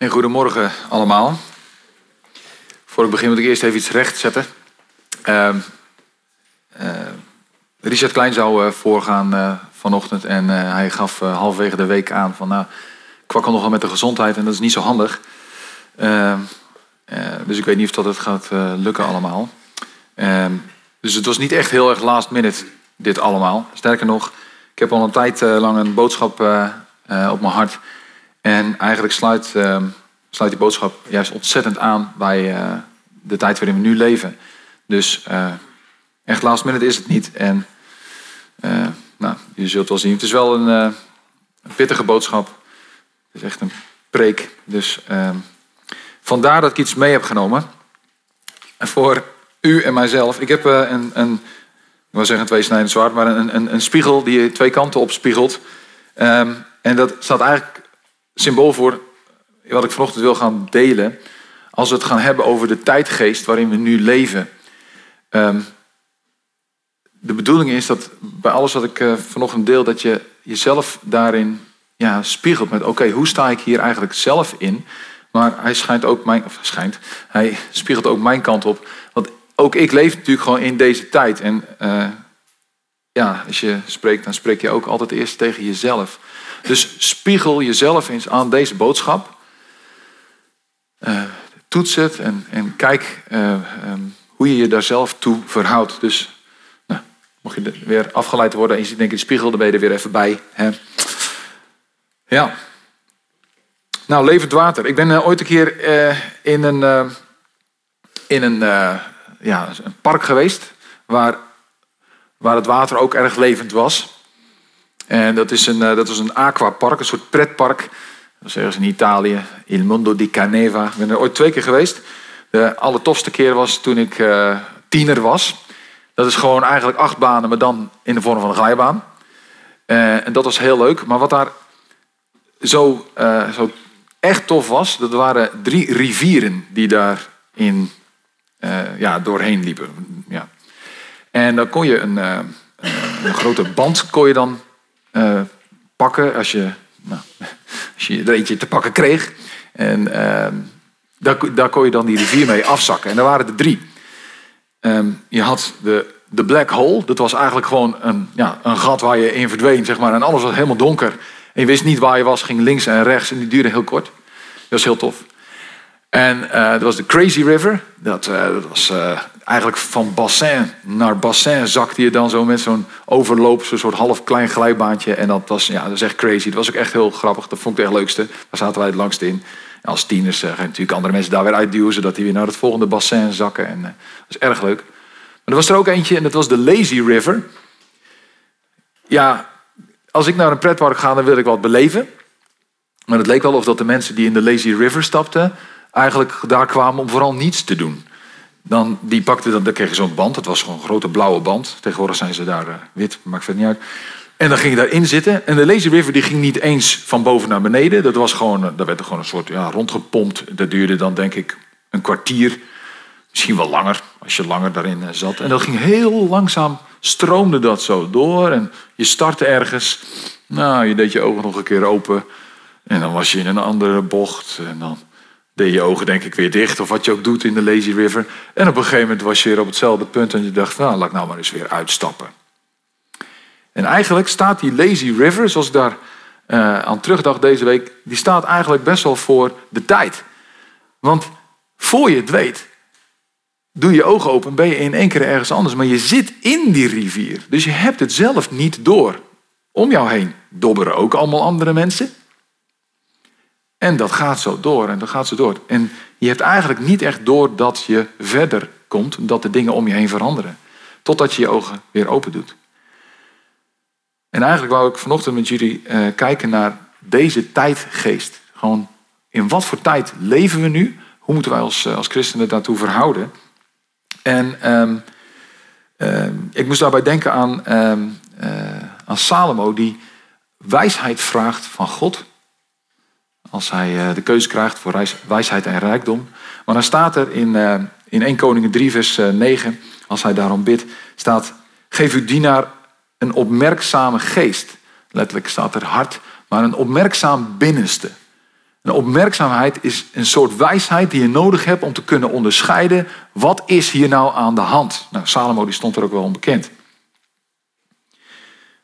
En goedemorgen allemaal. Voor ik begin moet ik eerst even iets rechtzetten. Uh, Richard Klein zou uh, voorgaan uh, vanochtend en hij gaf halverwege de week aan van nou, ik kwakkel nogal met de gezondheid en dat is niet zo handig. Ehm, dus ik weet niet of dat het gaat lukken allemaal. Ehm, dus het was niet echt heel erg last minute dit allemaal. Sterker nog, ik heb al een tijd lang een boodschap op mijn hart en eigenlijk sluit, uh, sluit die boodschap juist ontzettend aan bij uh, de tijd waarin we nu leven. Dus uh, echt last minute is het niet. En eh, nou, je zult wel zien. Het is wel een, pittige boodschap. Het is echt een preek. Dus ehm, vandaar dat ik iets mee heb genomen. En voor u en mijzelf. Ik heb een, een, ik wil zeggen twee snijden zwaard, maar een, een, een spiegel die twee kanten op spiegelt. Um, en dat staat eigenlijk symbool voor wat ik vanochtend wil gaan delen. Als we het gaan hebben over de tijdgeest waarin we nu leven. Um, de bedoeling is dat bij alles wat ik uh, vanochtend deel, dat je jezelf daarin ja, spiegelt met: oké, hoe sta ik hier eigenlijk zelf in? Maar hij schijnt ook mijn, of schijnt, hij spiegelt ook mijn kant op. Want ook ik leef natuurlijk gewoon in deze tijd. En uh, ja, als je spreekt, dan spreek je ook altijd eerst tegen jezelf. Dus spiegel jezelf eens aan deze boodschap. Uh, toets het en, en kijk uh, um, hoe je je daar zelf toe verhoudt. Dus nou, mocht je weer afgeleid worden en je ziet denk ik de spiegel, dan ben je er weer even bij. Hè? Ja. Nou, levend water. Ik ben uh, ooit een keer in een, in een, ja, een park geweest waar, waar het water ook erg levend was. En dat, is een, eh, dat was een aquapark, een soort pretpark. Dat is ergens in Italië, Il Mondo di Caneva. Ik ben er ooit twee keer geweest. De allertofste keer was toen ik uh, tiener was. Dat is gewoon eigenlijk acht banen, maar dan in de vorm van een glijbaan. Uh, en dat was heel leuk. Maar wat daar zo, zo echt tof was, dat waren drie rivieren die daar in, ja, doorheen liepen. Ja. En dan kon je een, een grote band kon je dan uh, pakken als je, nou, als je er eentje te pakken kreeg. En uh, daar, daar kon je dan die rivier mee afzakken. En daar waren er drie. Um, je had de, de black hole. Dat was eigenlijk gewoon een, ja, een gat waar je in verdween. Zeg maar. En alles was helemaal donker. En je wist niet waar je was. Ging links en rechts. En die duurde heel kort. Dat was heel tof. En uh, dat was de Crazy River. Dat, uh, dat was eigenlijk van bassin naar bassin zakte je dan zo met zo'n overloop, zo'n soort half klein glijbaantje. En dat was, ja, dat was echt crazy. Dat was ook echt heel grappig. Dat vond ik het leukste. Daar zaten wij het langst in. Als tieners uh, gaan natuurlijk andere mensen daar weer uitduwen, zodat die weer naar het volgende bassin zakken. En uh, dat is erg leuk. Maar er was er ook eentje en dat was de Lazy River. Ja, als ik naar een pretpark ga, dan wil ik wat beleven. Maar het leek wel of dat de mensen die in de Lazy River stapten, eigenlijk daar kwamen om vooral niets te doen. Dan, die pakte dan, dan kreeg je zo'n band. Dat was gewoon een grote blauwe band. Tegenwoordig zijn ze daar uh, wit, maakt verder niet uit. En dan ging je daarin zitten. En de Lazy River die ging niet eens van boven naar beneden. Dat was gewoon, daar werd er gewoon een soort ja, rondgepompt. Dat duurde dan denk ik een kwartier. Misschien wel langer, als je langer daarin zat. En dat ging heel langzaam, stroomde dat zo door. En je startte ergens. Nou, je deed je ogen nog een keer open. En dan was je in een andere bocht. En dan deed je ogen denk ik weer dicht. Of wat je ook doet in de Lazy River. En op een gegeven moment was je weer op hetzelfde punt. En je dacht, nou, laat ik nou maar eens weer uitstappen. En eigenlijk staat die Lazy River, zoals ik daar uh, aan terugdacht deze week. Die staat eigenlijk best wel voor de tijd. Want voor je het weet, doe je ogen open, ben je in één keer ergens anders. Maar je zit in die rivier. Dus je hebt het zelf niet door. Om jou heen dobberen ook allemaal andere mensen. En dat gaat zo door en dat gaat zo door. En je hebt eigenlijk niet echt door dat je verder komt, dat de dingen om je heen veranderen. Totdat je je ogen weer open doet. En eigenlijk wou ik vanochtend met jullie uh, kijken naar deze tijdgeest. Gewoon in wat voor tijd leven we nu? Hoe moeten wij als, als christenen daartoe verhouden? En um, um, ik moest daarbij denken aan, um, uh, aan Salomo, die wijsheid vraagt van God als hij eh, de keuze krijgt voor wijsheid en rijkdom. Maar dan staat er in, uh, in 1 Koningen 3 vers 9, eh, als hij daarom bidt, staat, geef uw dienaar een opmerkzame geest. Letterlijk staat er hart, maar een opmerkzaam binnenste. Een opmerkzaamheid is een soort wijsheid die je nodig hebt om te kunnen onderscheiden wat is hier nou aan de hand. Nou, Salomo die stond er ook wel onbekend.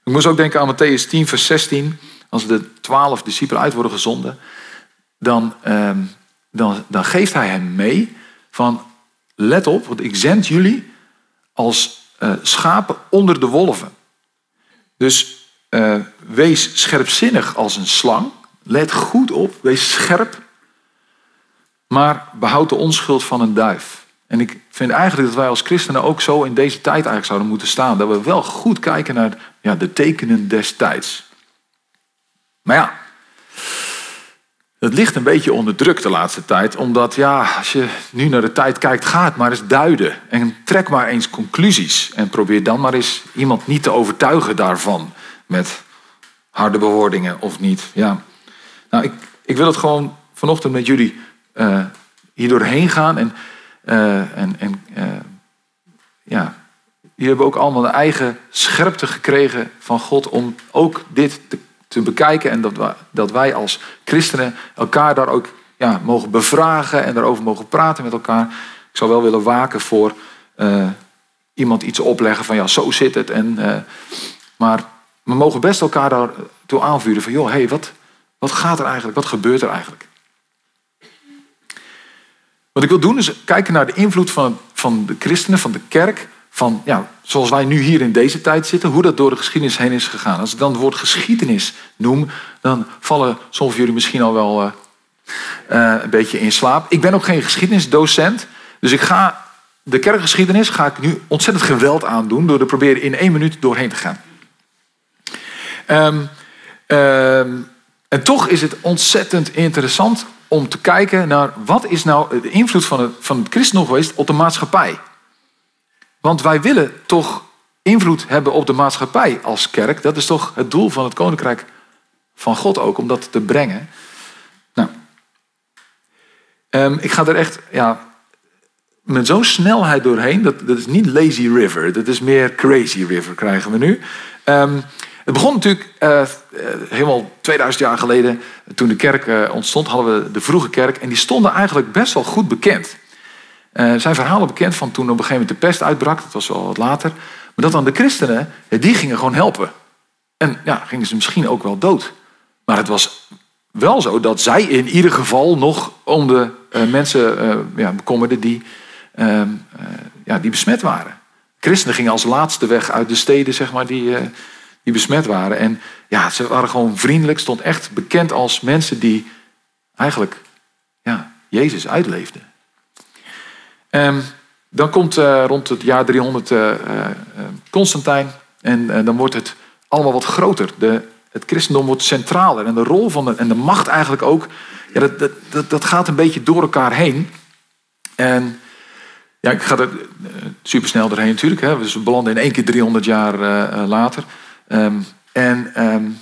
Ik moest ook denken aan Matthäus 10, vers 16. Als de twaalf discipelen uit worden gezonden, dan, ehm, dan, geeft hij hen mee van let op, want ik zend jullie als uh, schapen onder de wolven. Dus uh, wees scherpzinnig als een slang. Let goed op, wees scherp. Maar behoud de onschuld van een duif. En ik vind eigenlijk dat wij als christenen ook zo in deze tijd eigenlijk zouden moeten staan. Dat we wel goed kijken naar ja, de tekenen des tijds. Maar ja, het ligt een beetje onder druk de laatste tijd. Omdat ja, als je nu naar de tijd kijkt, ga het maar eens duiden. En trek maar eens conclusies. En probeer dan maar eens iemand niet te overtuigen daarvan. Met harde bewoordingen of niet. Ja. Nou, ik, ik wil het gewoon vanochtend met jullie uh, hier doorheen gaan. En, uh, en, en uh, ja, jullie hebben ook allemaal een eigen scherpte gekregen van God om ook dit te, te bekijken. En dat wij, dat wij als christenen elkaar daar ook ja, mogen bevragen en daarover mogen praten met elkaar. Ik zou wel willen waken voor iemand iets opleggen van ja, zo zit het. En, maar we mogen best elkaar daartoe aanvuren van joh, hey, wat, wat gaat er eigenlijk? Wat gebeurt er eigenlijk? Wat ik wil doen is kijken naar de invloed van, van de christenen, van de kerk, van ja, zoals wij nu hier in deze tijd zitten, hoe dat door de geschiedenis heen is gegaan. Als ik dan het woord geschiedenis noem, dan vallen sommigen van jullie misschien al wel uh, uh, een beetje in slaap. Ik ben ook geen geschiedenisdocent, dus ik ga de kerkgeschiedenis ga ik nu ontzettend geweld aandoen door er proberen in één minuut doorheen te gaan. Um, um, en toch is het ontzettend interessant om te kijken naar wat is nou de invloed van het, van het christendom geweest op de maatschappij. Want wij willen toch invloed hebben op de maatschappij als kerk. Dat is toch het doel van het koninkrijk van God ook, om dat te brengen. Nou, um, ik ga er echt ja, met zo'n snelheid doorheen. Dat, dat is niet lazy river, dat is meer crazy river krijgen we nu. Um, het begon natuurlijk uh, helemaal 2000 jaar geleden, toen de kerk uh, ontstond, hadden we de vroege kerk. En die stonden eigenlijk best wel goed bekend. Er zijn verhalen bekend van toen op een gegeven moment de pest uitbrak, dat was wel wat later. Maar dat dan de christenen, die gingen gewoon helpen. En ja, gingen ze misschien ook wel dood. Maar het was wel zo dat zij in ieder geval nog om de mensen ja, bekommerden die, ehm, ja, die besmet waren. Christenen gingen als laatste weg uit de steden, zeg maar, die die besmet waren. En ja, ze waren gewoon vriendelijk, stond echt bekend als mensen die eigenlijk ja, Jezus uitleefden. Um, dan komt uh, rond het jaar 300 uh, uh, Constantijn en eh, dan wordt het allemaal wat groter. De, het christendom wordt centraler en de rol van de, en de macht eigenlijk ook, ja, dat, dat, dat, gaat een beetje door elkaar heen. En ja, ik ga er eh, super snel doorheen natuurlijk. Hè. Dus we belanden in één keer 300 jaar later. Um, en um,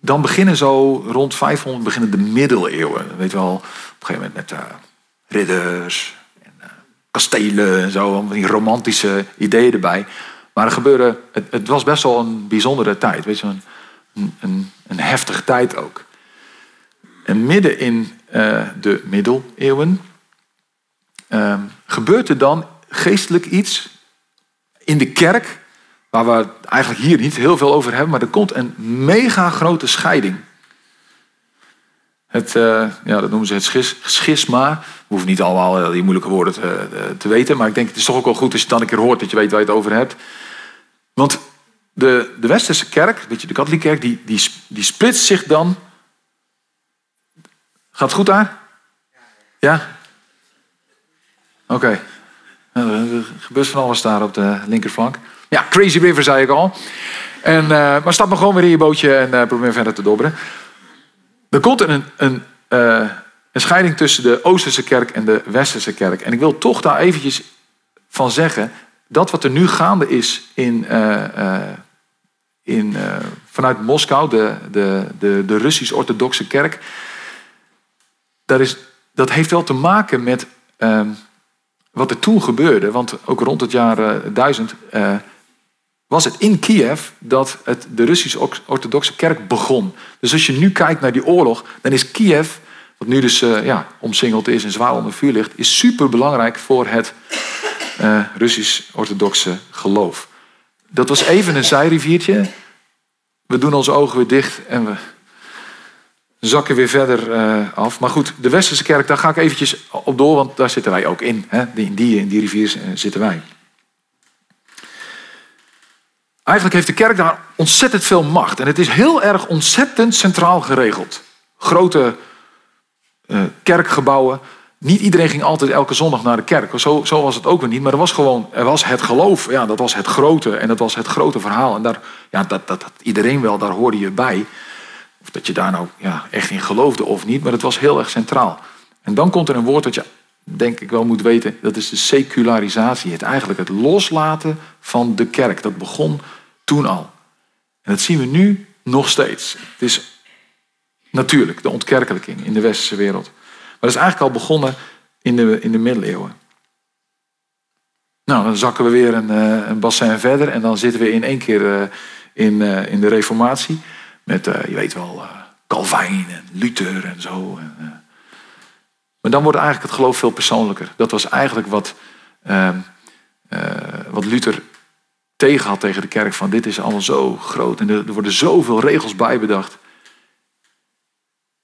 dan beginnen zo rond 500 beginnen de middeleeuwen. Weet je wel, op een gegeven moment met ridders kastelen en zo, die romantische ideeën erbij. Maar er gebeurde, het, het, was best wel een bijzondere tijd, weet je, een, een, een heftige tijd ook. En midden in uh, de middeleeuwen um, gebeurt er dan geestelijk iets in de kerk waar we eigenlijk hier niet heel veel over hebben, maar er komt een mega grote scheiding. Het, uh, ja, dat noemen ze het schis, schisma. We hoeven niet allemaal uh, die moeilijke woorden te, uh, te, weten, maar ik denk het is toch ook wel goed als je het dan een keer hoort dat je weet waar je het over hebt. Want de, de westerse kerk, weet je, de katholieke kerk, die, die, die splitst zich dan. Gaat het goed daar? Ja? Oké. Okay. Er gebeurt van alles daar op de linkerflank. Ja, Crazy River zei ik al. En, maar stap maar gewoon weer in je bootje en probeer verder te dobberen. Er komt een, een, uh, een scheiding tussen de Oosterse kerk en de Westerse kerk. En ik wil toch daar eventjes van zeggen... dat wat er nu gaande is in, in, vanuit Moskou, de, de, de, de Russisch-orthodoxe kerk... Dat, is, dat heeft wel te maken met ehm, wat er toen gebeurde. Want ook rond het jaar 1000 was het in Kiev dat het, de Russisch-orthodoxe kerk begon. Dus als je nu kijkt naar die oorlog, dan is Kiev, wat nu dus uh, ja, omsingeld is en zwaar onder vuur ligt, is super belangrijk voor het uh, Russisch-orthodoxe geloof. Dat was even een zijriviertje. We doen onze ogen weer dicht en we zakken weer verder uh, af. Maar goed, de Westerse kerk, daar ga ik eventjes op door, want daar zitten wij ook in. Hè? In, die, in die rivier zitten wij. Eigenlijk heeft de kerk daar ontzettend veel macht. En het is heel erg ontzettend centraal geregeld. Grote uh, kerkgebouwen. Niet iedereen ging altijd elke zondag naar de kerk. Zo, zo, was het ook weer niet. Maar er was gewoon er was het geloof. Ja, dat was het grote. En dat was het grote verhaal. En daar, ja, dat, dat, dat iedereen wel, daar hoorde je bij. Of dat je daar nou ja, echt in geloofde of niet. Maar het was heel erg centraal. En dan komt er een woord dat je denk ik wel moet weten. Dat is de secularisatie. Het eigenlijk het loslaten van de kerk. Dat begon al. En dat zien we nu nog steeds. Het is natuurlijk de ontkerkelijking in de westerse wereld. Maar dat is eigenlijk al begonnen in de, in de middeleeuwen. Nou, dan zakken we weer een, eh, een bassin verder en dan zitten we in één keer eh, in, eh, in de reformatie. Met, je weet wel, Calvijn en Luther en zo. maar dan wordt eigenlijk het geloof veel persoonlijker. Dat was eigenlijk wat, wat Luther tegen had tegen de kerk. Van dit is allemaal zo groot en er worden zoveel regels bij bedacht.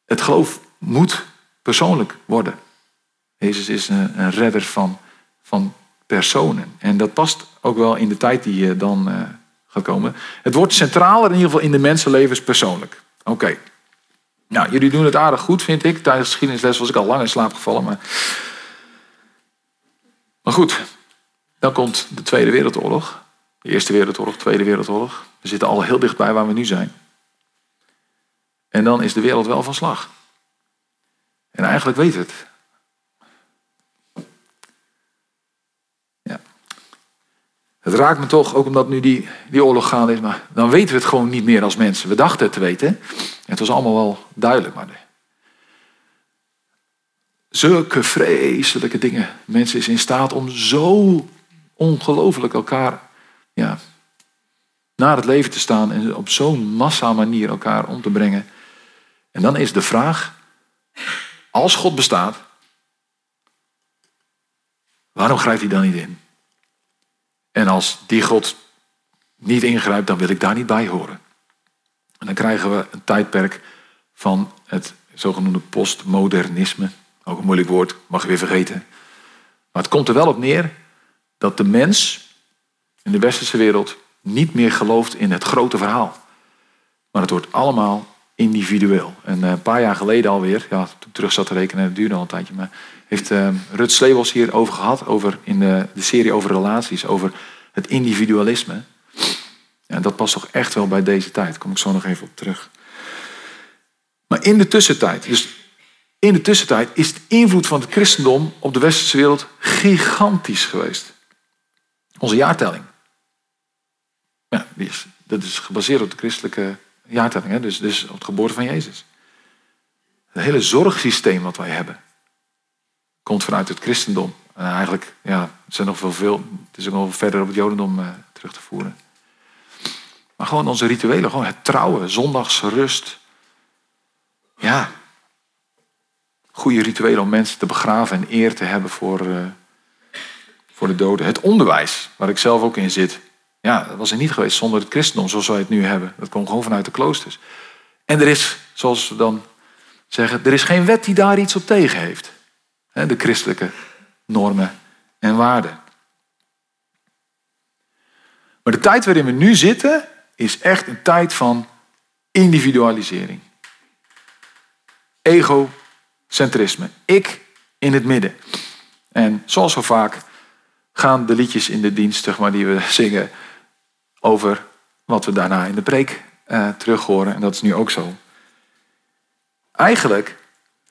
Het geloof moet persoonlijk worden. Jezus is een, een redder van, van personen. En dat past ook wel in de tijd die uh, dan uh, gaat komen. Het wordt centraler in ieder geval in de mensenlevens persoonlijk. Oké. Nou, jullie doen het aardig goed, vind ik. Tijdens de geschiedenisles was ik al lang in slaap gevallen. Maar, maar goed, dan komt de Tweede Wereldoorlog. Eerste Wereldoorlog, Tweede Wereldoorlog. We zitten al heel dichtbij waar we nu zijn. En dan is de wereld wel van slag. En eigenlijk weet het. Ja. Het raakt me toch, ook omdat nu die, die oorlog gaande is, maar dan weten we het gewoon niet meer als mensen. We dachten het te weten. Het was allemaal wel duidelijk, maar de, zulke vreselijke dingen. Mensen is in staat om zo ongelooflijk elkaar ja, naar het leven te staan en op zo'n massa manier elkaar om te brengen. En dan is de vraag, als God bestaat, waarom grijpt hij dan niet in? En als die God niet ingrijpt, dan wil ik daar niet bij horen. En dan krijgen we een tijdperk van het zogenoemde postmodernisme. Ook een moeilijk woord, mag je weer vergeten. Maar het komt er wel op neer dat de mens in de westerse wereld niet meer gelooft in het grote verhaal. Maar het wordt allemaal individueel. En eh, een paar jaar geleden alweer, ja, toen terug zat te rekenen, het duurde al een tijdje, maar heeft uh, Rut hier over gehad, over, in de, de serie over relaties, over het individualisme. En dat past toch echt wel bij deze tijd. Daar kom ik zo nog even op terug. Maar in de tussentijd, dus in de tussentijd is de invloed van het christendom op de westerse wereld gigantisch geweest. Onze jaartelling. Dat is gebaseerd op de christelijke jaartelling, hè? Dus, dus op het geboorte van Jezus. Het hele zorgsysteem wat wij hebben, komt vanuit het christendom. En eigenlijk, ja, het, zijn nog veel, veel, het is ook nog verder op het jodendom uh, terug te voeren. Maar gewoon onze rituelen, gewoon het trouwen, zondagsrust. Ja, goede rituelen om mensen te begraven en eer te hebben voor, uh, voor de doden. Het onderwijs, waar ik zelf ook in zit. Ja, dat was er niet geweest zonder het christendom zoals wij het nu hebben. Dat kwam gewoon vanuit de kloosters. En er is, zoals we dan zeggen, er is geen wet die daar iets op tegen heeft. De christelijke normen en waarden. Maar de tijd waarin we nu zitten is echt een tijd van individualisering. Egocentrisme. Ik in het midden. En zoals zo vaak gaan de liedjes in de dienst maar, die we zingen over wat we daarna in de preek uh, terug horen. En dat is nu ook zo. Eigenlijk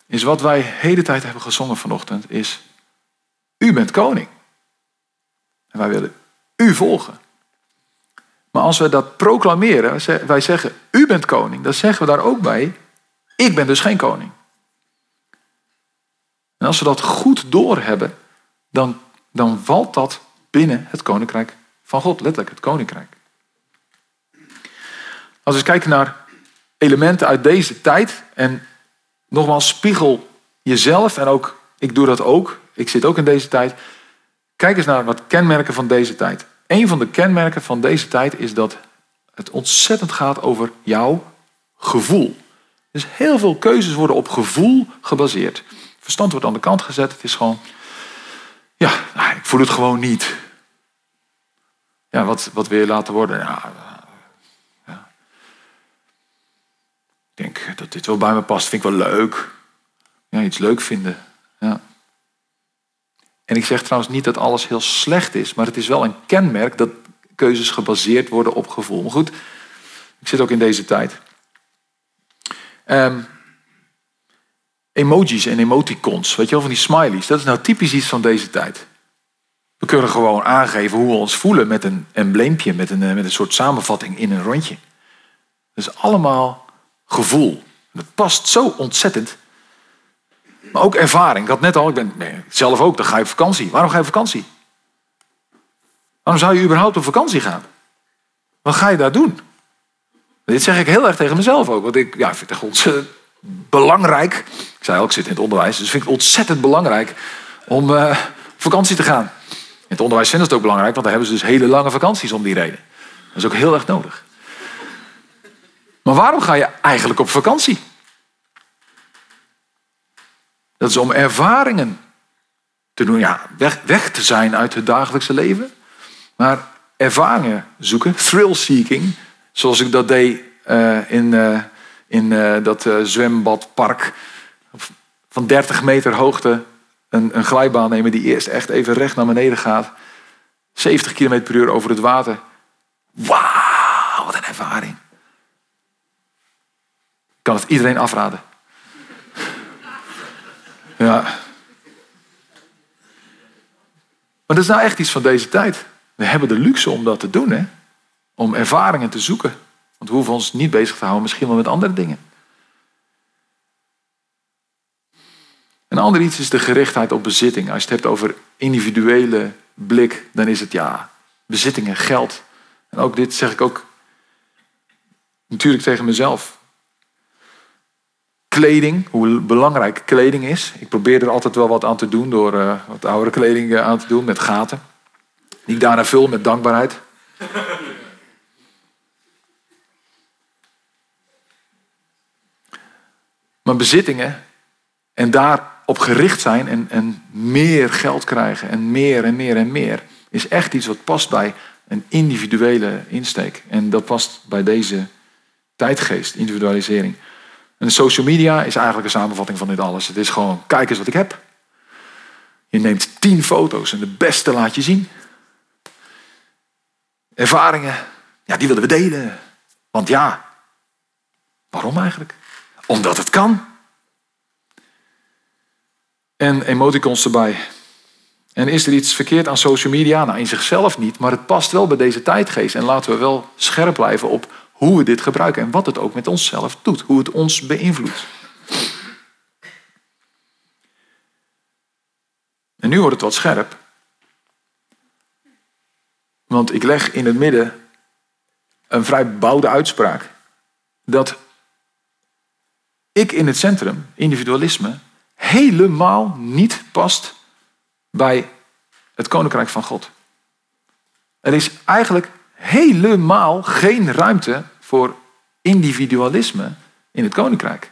is wat wij hele tijd hebben gezongen vanochtend, is u bent koning. En wij willen u volgen. Maar als we dat proclameren, wij zeggen u bent koning, dan zeggen we daar ook bij, ik ben dus geen koning. En als we dat goed doorhebben, dan, dan valt dat binnen het koninkrijk van God, letterlijk het koninkrijk. Als we kijken naar elementen uit deze tijd. En nogmaals, spiegel jezelf. En ook, ik doe dat ook. Ik zit ook in deze tijd. Kijk eens naar wat kenmerken van deze tijd. Een van de kenmerken van deze tijd is dat het ontzettend gaat over jouw gevoel. Dus heel veel keuzes worden op gevoel gebaseerd. Verstand wordt aan de kant gezet. Het is gewoon, ja, nou, ik voel het gewoon niet. Ja, wat, wat wil je laten worden? Ja. Ik denk dat dit wel bij me past. Vind ik wel leuk. Ja, iets leuk vinden. Ja. En ik zeg trouwens niet dat alles heel slecht is, maar het is wel een kenmerk dat keuzes gebaseerd worden op gevoel. Maar goed, ik zit ook in deze tijd. Um, emojis en emoticons, weet je wel, van die smileys. Dat is nou typisch iets van deze tijd. We kunnen gewoon aangeven hoe we ons voelen met een embleempje, met een, eh, met een soort samenvatting in een rondje. Dat is allemaal gevoel. Dat past zo ontzettend. Maar ook ervaring. Ik had net al, ik ben zelf ook, dan ga je op vakantie. Waarom ga je op vakantie? Waarom zou je überhaupt op vakantie gaan? Wat ga je daar doen? Dit zeg ik heel erg tegen mezelf ook. Want ik ja, vind het ontzettend belangrijk. Ik zei ook, ik zit in het onderwijs. Dus vind het ontzettend belangrijk om uh, op vakantie te gaan. In het onderwijs vinden ze het ook belangrijk. Want daar hebben ze dus hele lange vakanties om die reden. Dat is ook heel erg nodig. Maar waarom ga je eigenlijk op vakantie? Dat is om ervaringen te doen. Ja, weg, weg te zijn uit het dagelijkse leven. Maar ervaringen zoeken, thrill seeking, zoals ik dat deed uh, in, uh, in uh, dat zwembadpark. Van 30 meter hoogte een, een glijbaan nemen die eerst echt even recht naar beneden gaat. 70 km per uur over het water. Wauw, wat een ervaring. Ik kan het iedereen afraden. Ja. Maar dat is nou echt iets van deze tijd. We hebben de luxe om dat te doen, hè? om ervaringen te zoeken. Want we hoeven ons niet bezig te houden, misschien wel met andere dingen. Een ander iets is de gerichtheid op bezitting. Als je het hebt over individuele blik, dan is het ja, bezittingen, geld. En ook dit zeg ik ook natuurlijk tegen mezelf. Kleding, hoe belangrijk kleding is. Ik probeer er altijd wel wat aan te doen door uh, wat oudere kleding eh, aan te doen met gaten. Die ik daarna vul met dankbaarheid. Maar bezittingen en daarop gericht zijn en, en meer geld krijgen en meer en meer en meer, is echt iets wat past bij een individuele insteek. En dat past bij deze tijdgeest, individualisering. En social media is eigenlijk een samenvatting van dit alles. Het is gewoon, kijk eens wat ik heb. Je neemt tien foto's en de beste laat je zien. Ervaringen, ja, die willen we delen. Want ja, waarom eigenlijk? Omdat het kan. En emoticons erbij. En is er iets verkeerd aan social media? Nou, in zichzelf niet, maar het past wel bij deze tijdgeest. En laten we wel scherp blijven op hoe we dit gebruiken en wat het ook met onszelf doet, hoe het ons beïnvloedt. En nu wordt het wat scherp. Want ik leg in het midden een vrij bouwde uitspraak. Dat ik in het centrum, individualisme, helemaal niet past bij het koninkrijk van God. Er is eigenlijk helemaal geen ruimte voor individualisme in het koninkrijk.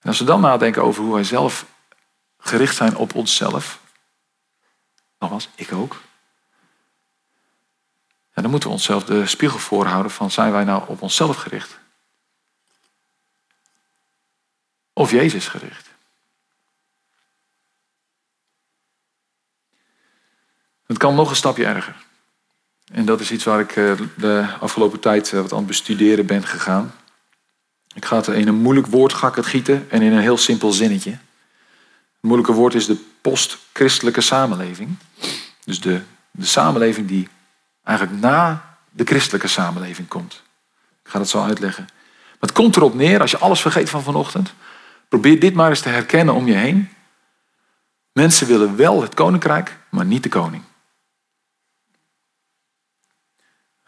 En als we dan nadenken over hoe wij zelf gericht zijn op onszelf, nogmaals, ik ook, ja, dan moeten we onszelf de spiegel voorhouden van zijn wij nou op onszelf gericht? of Jezus gericht. Het kan nog een stapje erger. En dat is iets waar ik eh, de afgelopen tijd eh, wat aan het bestuderen ben gegaan. Ik ga het in een moeilijk woord ga ik het gieten en in een heel simpel zinnetje. Het moeilijke woord is de post-christelijke samenleving. Dus de, de samenleving die eigenlijk na de christelijke samenleving komt. Ik ga dat zo uitleggen. Maar het komt erop neer, als je alles vergeet van vanochtend, Probeer dit maar eens te herkennen om je heen. Mensen willen wel het koninkrijk, maar niet de koning.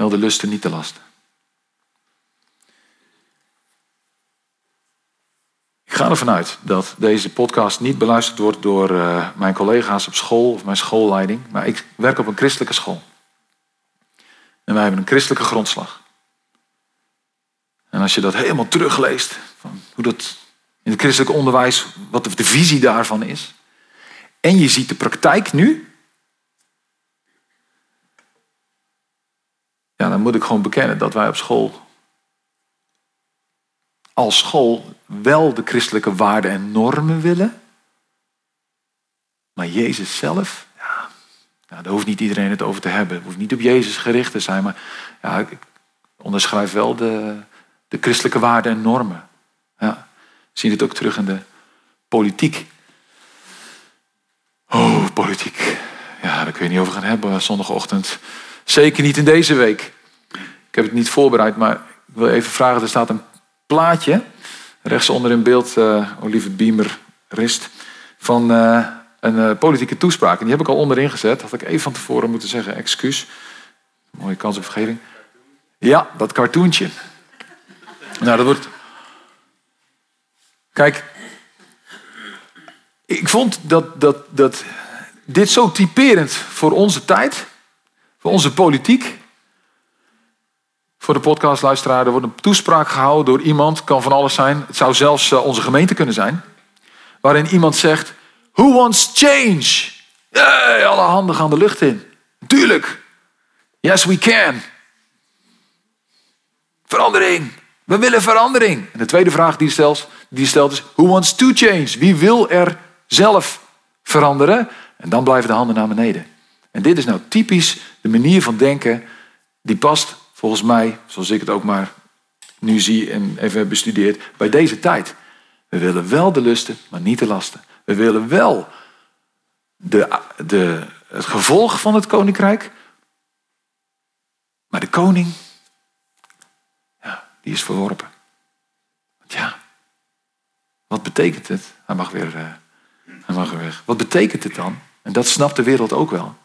Wel de lusten, niet de lasten. Ik ga ervan uit dat deze podcast niet beluisterd wordt door uh, mijn collega's op school of mijn schoolleiding. Maar ik werk op een christelijke school. En wij hebben een christelijke grondslag. En als je dat helemaal terugleest, van hoe dat in het christelijk onderwijs, wat de visie daarvan is. En je ziet de praktijk nu. Ja, dan moet ik gewoon bekennen dat wij op school, als school, wel de christelijke waarden en normen willen. Maar Jezus zelf, ja, nou, daar hoeft niet iedereen het over te hebben. Het hoeft niet op Jezus gericht te zijn, maar ja, ik onderschrijf wel de, de christelijke waarden en normen. Ja. We zien het ook terug in de politiek. Oh, politiek. Ja, daar kun je niet over gaan hebben zondagochtend. Zeker niet in deze week. Ik heb het niet voorbereid, maar ik wil even vragen. Er staat een plaatje, rechtsonder in beeld, uh, Oliver Beamer Rist, van uh, een uh, politieke toespraak. En die heb ik al onderin gezet. Had ik even van tevoren moeten zeggen, excuus. Mooie kans op vergeving. Ja, dat cartoontje. Nou, dat wordt Kijk, ik vond dat, dat, dat dit zo typerend voor onze tijd, voor onze politiek. Voor de podcastluisteraar, er wordt een toespraak gehouden door iemand, kan van alles zijn. Het zou zelfs eh, onze gemeente kunnen zijn. Waarin iemand zegt, who wants change? Hey, alle handen gaan de lucht in. Tuurlijk. Yes, we can. Verandering. We willen verandering. En de tweede vraag die stelt, die stelt is: Who wants to change? Wie wil er zelf veranderen? En dan blijven de handen naar beneden. En dit is nou typisch de manier van denken die past volgens mij, zoals ik het ook maar nu zie en even heb bestudeerd, bij deze tijd. We willen wel de lusten, maar niet de lasten. We willen wel de, de, het gevolg van het koninkrijk, maar de koning die is verworpen. Ja, wat betekent het? Hij mag weer, uh, hij mag weer weg. Wat betekent het dan? En dat snapt de wereld ook wel.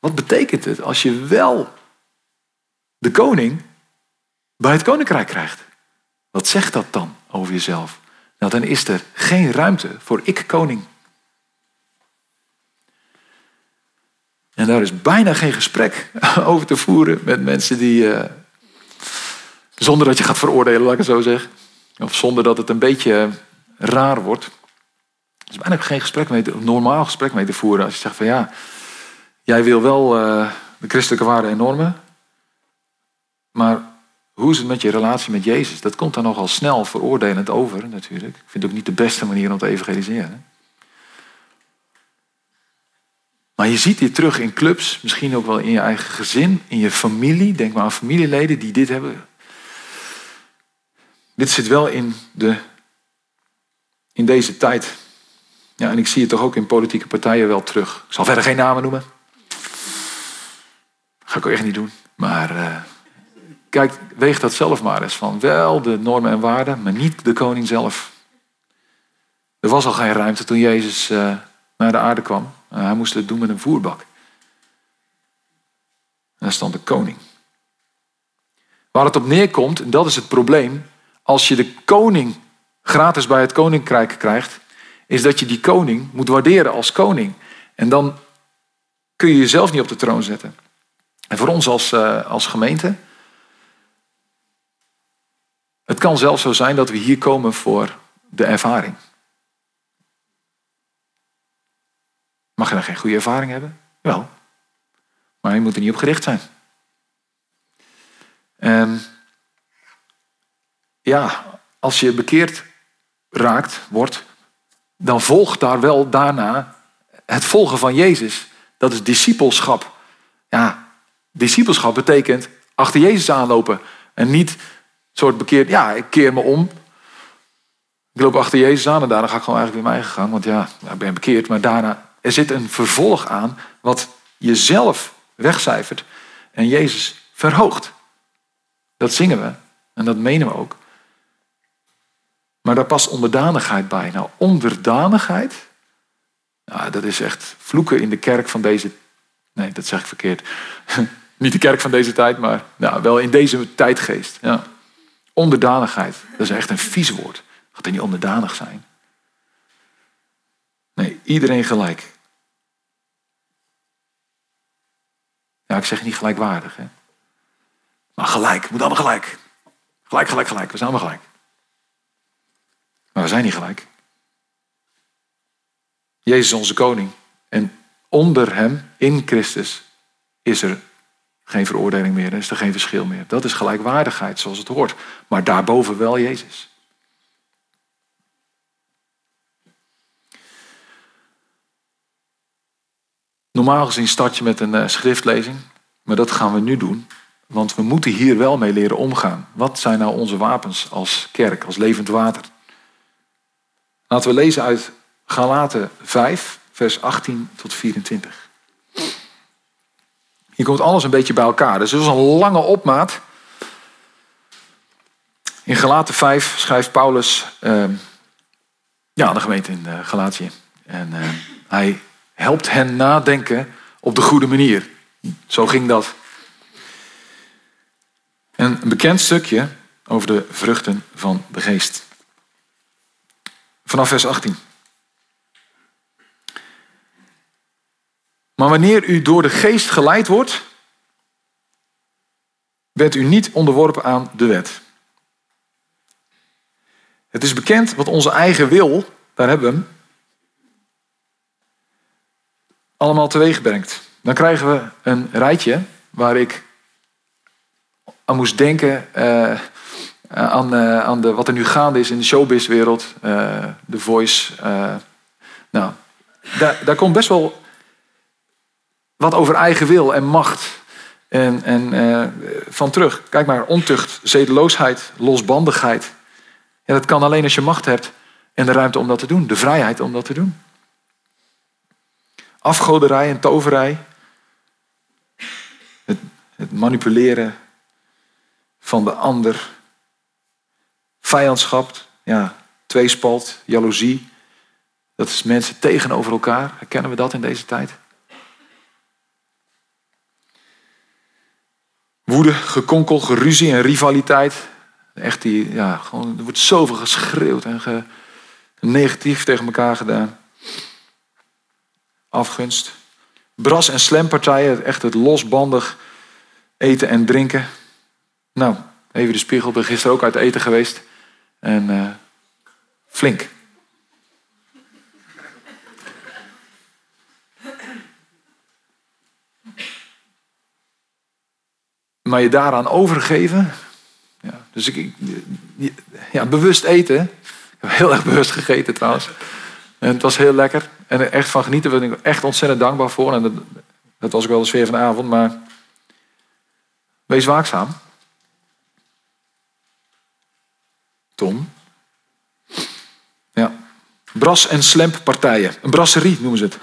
Wat betekent het als je wel de koning bij het koninkrijk krijgt? Wat zegt dat dan over jezelf? Nou, dan is er geen ruimte voor ik-koning. En daar is bijna geen gesprek over te voeren met mensen die, uh, zonder dat je gaat veroordelen, laat ik het zo zeggen. Of zonder dat het een beetje raar wordt. Er is bijna geen gesprek mee, normaal gesprek mee te voeren. Als je zegt van ja, jij wil wel uh, de christelijke waarden en. Maar hoe is het met je relatie met Jezus? Dat komt dan nogal snel veroordelend over natuurlijk. Ik vind het ook niet de beste manier om te evangeliseren. Maar je ziet dit terug in clubs, misschien ook wel in je eigen gezin, in je familie. Denk maar aan familieleden die dit hebben dit zit wel in, de, in deze tijd. Ja, en ik zie het toch ook in politieke partijen wel terug. Ik zal verder geen namen noemen. Ga ik ook echt niet doen. Maar uh, kijk, weeg dat zelf maar eens van. Wel de normen en waarden, maar niet de koning zelf. Er was al geen ruimte toen Jezus uh, naar de aarde kwam. Uh, hij moest het doen met een voerbak. En daar stond de koning. Waar het op neerkomt, en dat is het probleem, als je de koning gratis bij het koninkrijk krijgt, is dat je die koning moet waarderen als koning. En dan kun je jezelf niet op de troon zetten. En voor ons als, uh, als gemeente, het kan zelfs zo zijn dat we hier komen voor de ervaring. Mag je dan geen goede ervaring hebben? Wel. Maar je moet er niet op gericht zijn. En ja, als je bekeerd raakt, wordt, dan volgt daar wel daarna het volgen van Jezus. Dat is discipelschap. Ja, discipelschap betekent achter Jezus aanlopen. En niet soort bekeerd, ja, ik keer me om. Ik loop achter Jezus aan en daarna ga ik gewoon eigenlijk weer mijn eigen gang. Want ja, ik ben bekeerd. Maar daarna, er zit een vervolg aan wat jezelf wegcijfert en Jezus verhoogt. Dat zingen we en dat menen we ook. Maar daar past onderdanigheid bij. Nou, onderdanigheid, nou, dat is echt vloeken in de kerk van deze. Nee, dat zeg ik verkeerd. Niet de kerk van deze tijd, maar nou, wel in deze tijdgeest. Ja. Onderdanigheid, dat is echt een vies woord. Gaat er niet onderdanig zijn? Nee, iedereen gelijk. Ja, ik zeg niet gelijkwaardig. Hè? Maar gelijk, moet allemaal gelijk. Gelijk, gelijk, gelijk. We zijn allemaal gelijk. Maar we zijn niet gelijk. Jezus is onze koning. En onder hem, in Christus, is er geen veroordeling meer. Is er geen verschil meer. Dat is gelijkwaardigheid zoals het hoort. Maar daarboven wel Jezus. Normaal gezien start je met een uh, schriftlezing. Maar dat gaan we nu doen. Want we moeten hier wel mee leren omgaan. Wat zijn nou onze wapens als kerk, als levend water? Laten we lezen uit Galaten 5, vers 18 tot 24. Hier komt alles een beetje bij elkaar. Dus het is een lange opmaat. In Galaten 5 schrijft Paulus uh, ja, de gemeente in uh, Galatië. En uh, hij helpt hen nadenken op de goede manier. Zo ging dat. En een bekend stukje over de vruchten van de geest. Vanaf vers 18. Maar wanneer u door de geest geleid wordt, bent u niet onderworpen aan de wet. Het is bekend wat onze eigen wil, daar hebben we hem, allemaal teweeg brengt. Dan krijgen we een rijtje waar ik aan moest denken uh, aan, uh, aan de, wat er nu gaande is in de showbizwereld, uh, The Voice. nou, daar, daar komt best wel wat over eigen wil en macht en, en van terug. Kijk maar, ontucht, zedeloosheid, losbandigheid. Ja, dat kan alleen als je macht hebt en de ruimte om dat te doen, de vrijheid om dat te doen. Afgoderij en toverij. Het, het manipuleren van de ander. Vijandschap, ja, tweespalt, jaloezie. Dat is mensen tegenover elkaar. Herkennen we dat in deze tijd? Woede, gekonkel, geruzie en rivaliteit. Echt die, ja, gewoon, er wordt zoveel geschreeuwd en negatief tegen elkaar gedaan afgunst. Bras- en slampartijen, echt het losbandig eten en drinken. Nou, even de spiegel, ik ben gisteren ook uit eten geweest. En uh, flink. Maar je daaraan overgeven. Ja, dus ik, ja, bewust eten. Ik heb heel erg bewust gegeten trouwens. En het was heel lekker. En echt van genieten. Daar ben ik echt ontzettend dankbaar voor. En dat, was ook wel de sfeer van de avond. Maar wees waakzaam. Tom. Ja. Bras- en slamppartijen. Een brasserie noemen ze het.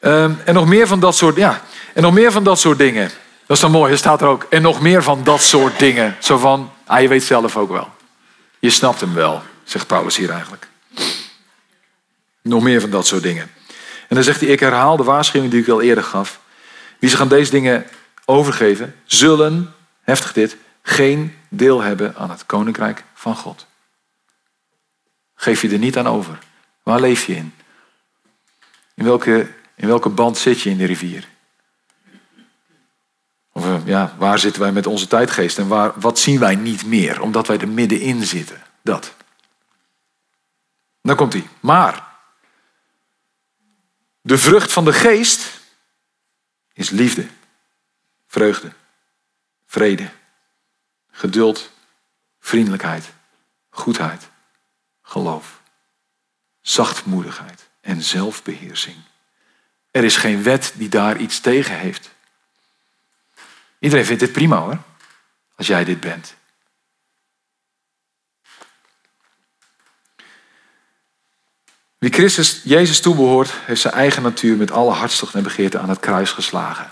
Ehm, en nog meer van dat soort, ja. En nog meer van dat soort dingen. Dat is dan mooi, er staat er ook. En nog meer van dat soort dingen. Zo van, ah, je weet zelf ook wel. Je snapt hem wel, zegt Paulus hier eigenlijk. Nog meer van dat soort dingen. En dan zegt hij, ik herhaal de waarschuwing die ik al eerder gaf. Wie zich aan deze dingen overgeven, zullen, heftig dit, geen deel hebben aan het koninkrijk van God. Geef je er niet aan over. Waar leef je in? In welke, in welke band zit je in de rivier? Of eh, ja, waar zitten wij met onze tijdgeest en waar, wat zien wij niet meer, omdat wij er middenin zitten? Dat. Dan komt hij. Maar de vrucht van de geest is liefde, vreugde, vrede, geduld, vriendelijkheid, goedheid, geloof, zachtmoedigheid en zelfbeheersing. Er is geen wet die daar iets tegen heeft. Iedereen vindt dit prima hoor, als jij dit bent. Wie Christus Jezus toebehoort, heeft zijn eigen natuur met alle hartstocht en begeerte aan het kruis geslagen.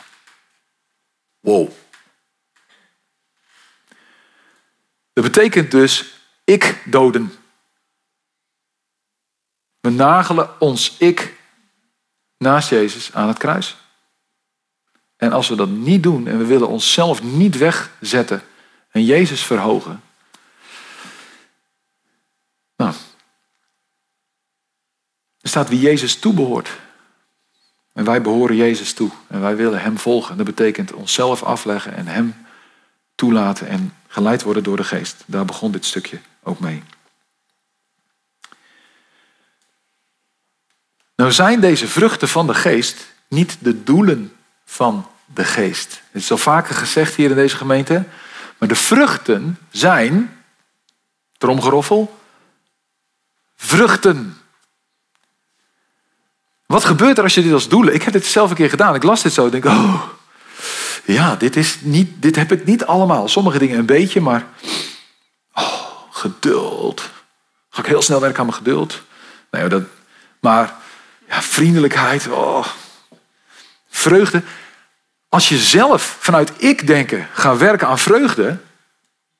Wow. Dat betekent dus ik doden. We nagelen ons ik naast Jezus aan het kruis. En als we dat niet doen en we willen onszelf niet wegzetten en Jezus verhogen. Nou, er staat wie Jezus toebehoort. En wij behoren Jezus toe. En wij willen Hem volgen. Dat betekent onszelf afleggen en Hem toelaten en geleid worden door de geest. Daar begon dit stukje ook mee. Nou zijn deze vruchten van de geest niet de doelen van de geest. Het is al vaker gezegd hier in deze gemeente. Maar de vruchten zijn, tromgeroffel, vruchten. Wat gebeurt er als je dit als doelen? Ik heb dit zelf een keer gedaan. Ik las dit zo en denk, oh, ja, dit, is niet, dit heb ik niet allemaal. Sommige dingen een beetje, maar oh, geduld. Ga ik heel snel werken aan mijn geduld? Nee, dat, maar ja, vriendelijkheid, oh, vreugde. Als je zelf vanuit ik denken gaat werken aan vreugde,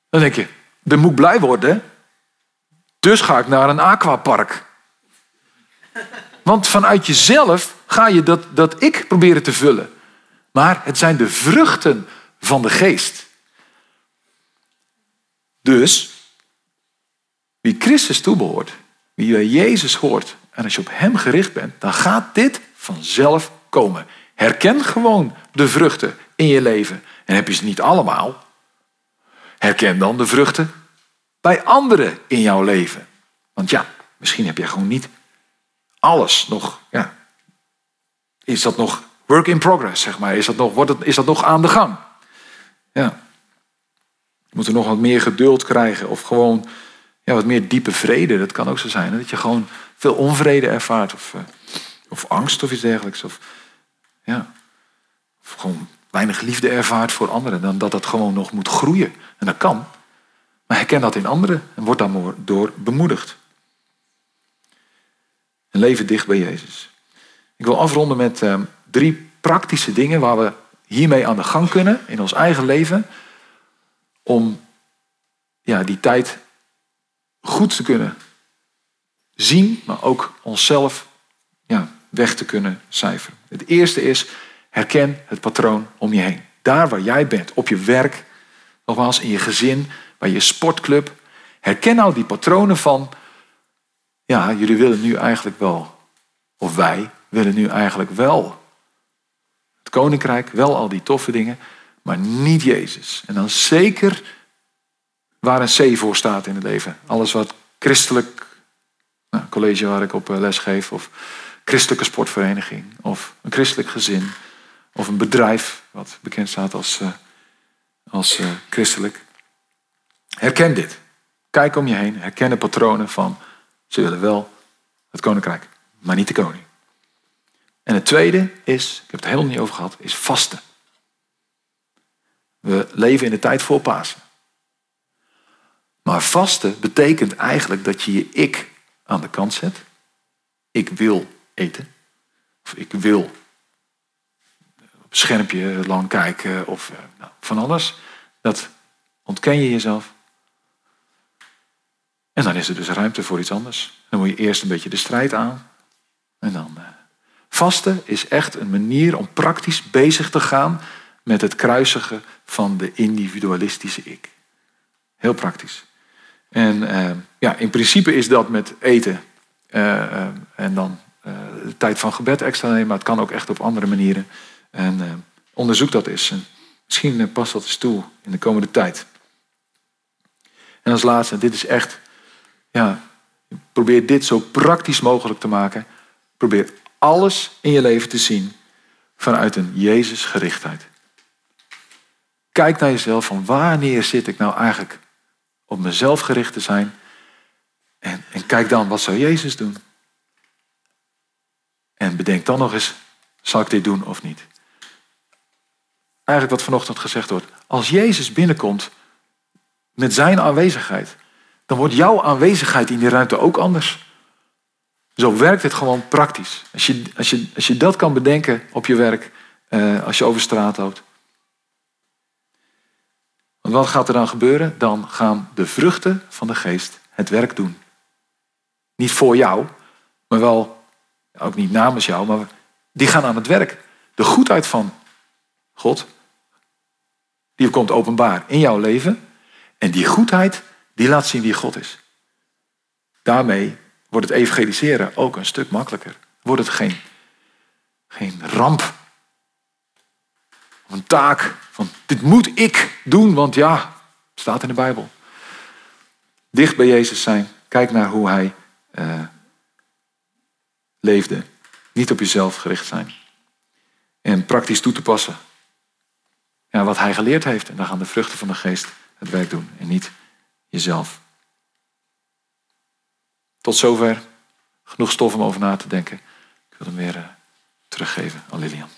dan denk je, dan moet blij worden. Dus ga ik naar een aquapark. Want vanuit jezelf ga je dat, dat ik proberen te vullen. Maar het zijn de vruchten van de geest. Dus, wie Christus toebehoort, wie bij Jezus hoort, en als je op Hem gericht bent, dan gaat dit vanzelf komen. Herken gewoon de vruchten in je leven. En heb je ze niet allemaal, herken dan de vruchten bij anderen in jouw leven. Want ja, misschien heb je gewoon niet alles nog. Ja, is dat nog work in progress, zeg maar? Is dat nog, wordt het, is dat nog aan de gang? Ja. Er nog wat meer geduld krijgen of gewoon ja, wat meer diepe vrede. Dat kan ook zo zijn. Dat je gewoon veel onvrede ervaart of, uh, of angst of iets dergelijks. Of, ja, of gewoon weinig liefde ervaart voor anderen. Dan dat dat gewoon nog moet groeien. En dat kan. Maar herken dat in anderen en word daar door bemoedigd. Een leven dicht bij Jezus. Ik wil afronden met uh, drie praktische dingen waar we hiermee aan de gang kunnen in ons eigen leven. Om ja, die tijd goed te kunnen zien, maar ook onszelf ja, weg te kunnen cijferen. Het eerste is, herken het patroon om je heen. Daar waar jij bent, op je werk, nogmaals in je gezin, bij je sportclub. Herken nou die patronen van, ja, jullie willen nu eigenlijk wel, of wij willen nu eigenlijk wel het koninkrijk, wel al die toffe dingen, maar niet Jezus. En dan zeker waar een C voor staat in het leven. Alles wat christelijk, nou, college waar ik op eh, les geef, of christelijke sportvereniging, of een christelijk gezin, of een bedrijf wat bekend staat als, uh, als uh, christelijk. Herken dit. Kijk om je heen, herken de patronen van ze willen wel het koninkrijk, maar niet de koning. En het tweede is, ik heb het helemaal niet over gehad, is vasten. We leven in de tijd voor Pasen. Maar vasten betekent eigenlijk dat je je ik aan de kant zet. Ik wil eten. Of ik wil op een schermpje lang kijken of eh, nou, van alles. Dat ontken je jezelf. En dan is er dus ruimte voor iets anders. Dan moet je eerst een beetje de strijd aan. En dan. Uh, vasten is echt een manier om praktisch bezig te gaan met het kruisigen van de individualistische ik. Heel praktisch. En uh, ja, in principe is dat met eten en dan de tijd van gebed extra nemen, maar het kan ook echt op andere manieren. En onderzoek dat eens. En misschien past dat eens toe in de komende tijd. En als laatste, dit is echt, ja, probeer dit zo praktisch mogelijk te maken. Probeer alles in je leven te zien vanuit een Jezusgerichtheid. Kijk naar jezelf van wanneer zit ik nou eigenlijk op mezelf gericht te zijn. En, en kijk dan, wat zou Jezus doen? En bedenk dan nog eens, zal ik dit doen of niet? Eigenlijk wat vanochtend gezegd wordt. Als Jezus binnenkomt met zijn aanwezigheid, dan wordt jouw aanwezigheid in die ruimte ook anders. Zo werkt het gewoon praktisch. Als je, als je, als je dat kan bedenken op je werk, eh, als je over straat loopt. Want wat gaat er dan gebeuren? Dan gaan de vruchten van de geest het werk doen. Niet voor jou, maar wel, ook niet namens jou, maar die gaan aan het werk. De goedheid van God. Die komt openbaar in jouw leven. En die goedheid, die laat zien wie God is. Daarmee wordt het evangeliseren ook een stuk makkelijker. Wordt het geen, geen ramp. Een taak van dit moet ik doen, want ja, staat in de Bijbel. Dicht bij Jezus zijn. Kijk naar hoe hij uh, leefde. Niet op jezelf gericht zijn. En praktisch toe te passen. Ja, wat hij geleerd heeft. En dan gaan de vruchten van de geest het werk doen. En niet jezelf. Tot zover. Genoeg stof om over na te denken. Ik wil hem weer uh, teruggeven aan Lilian.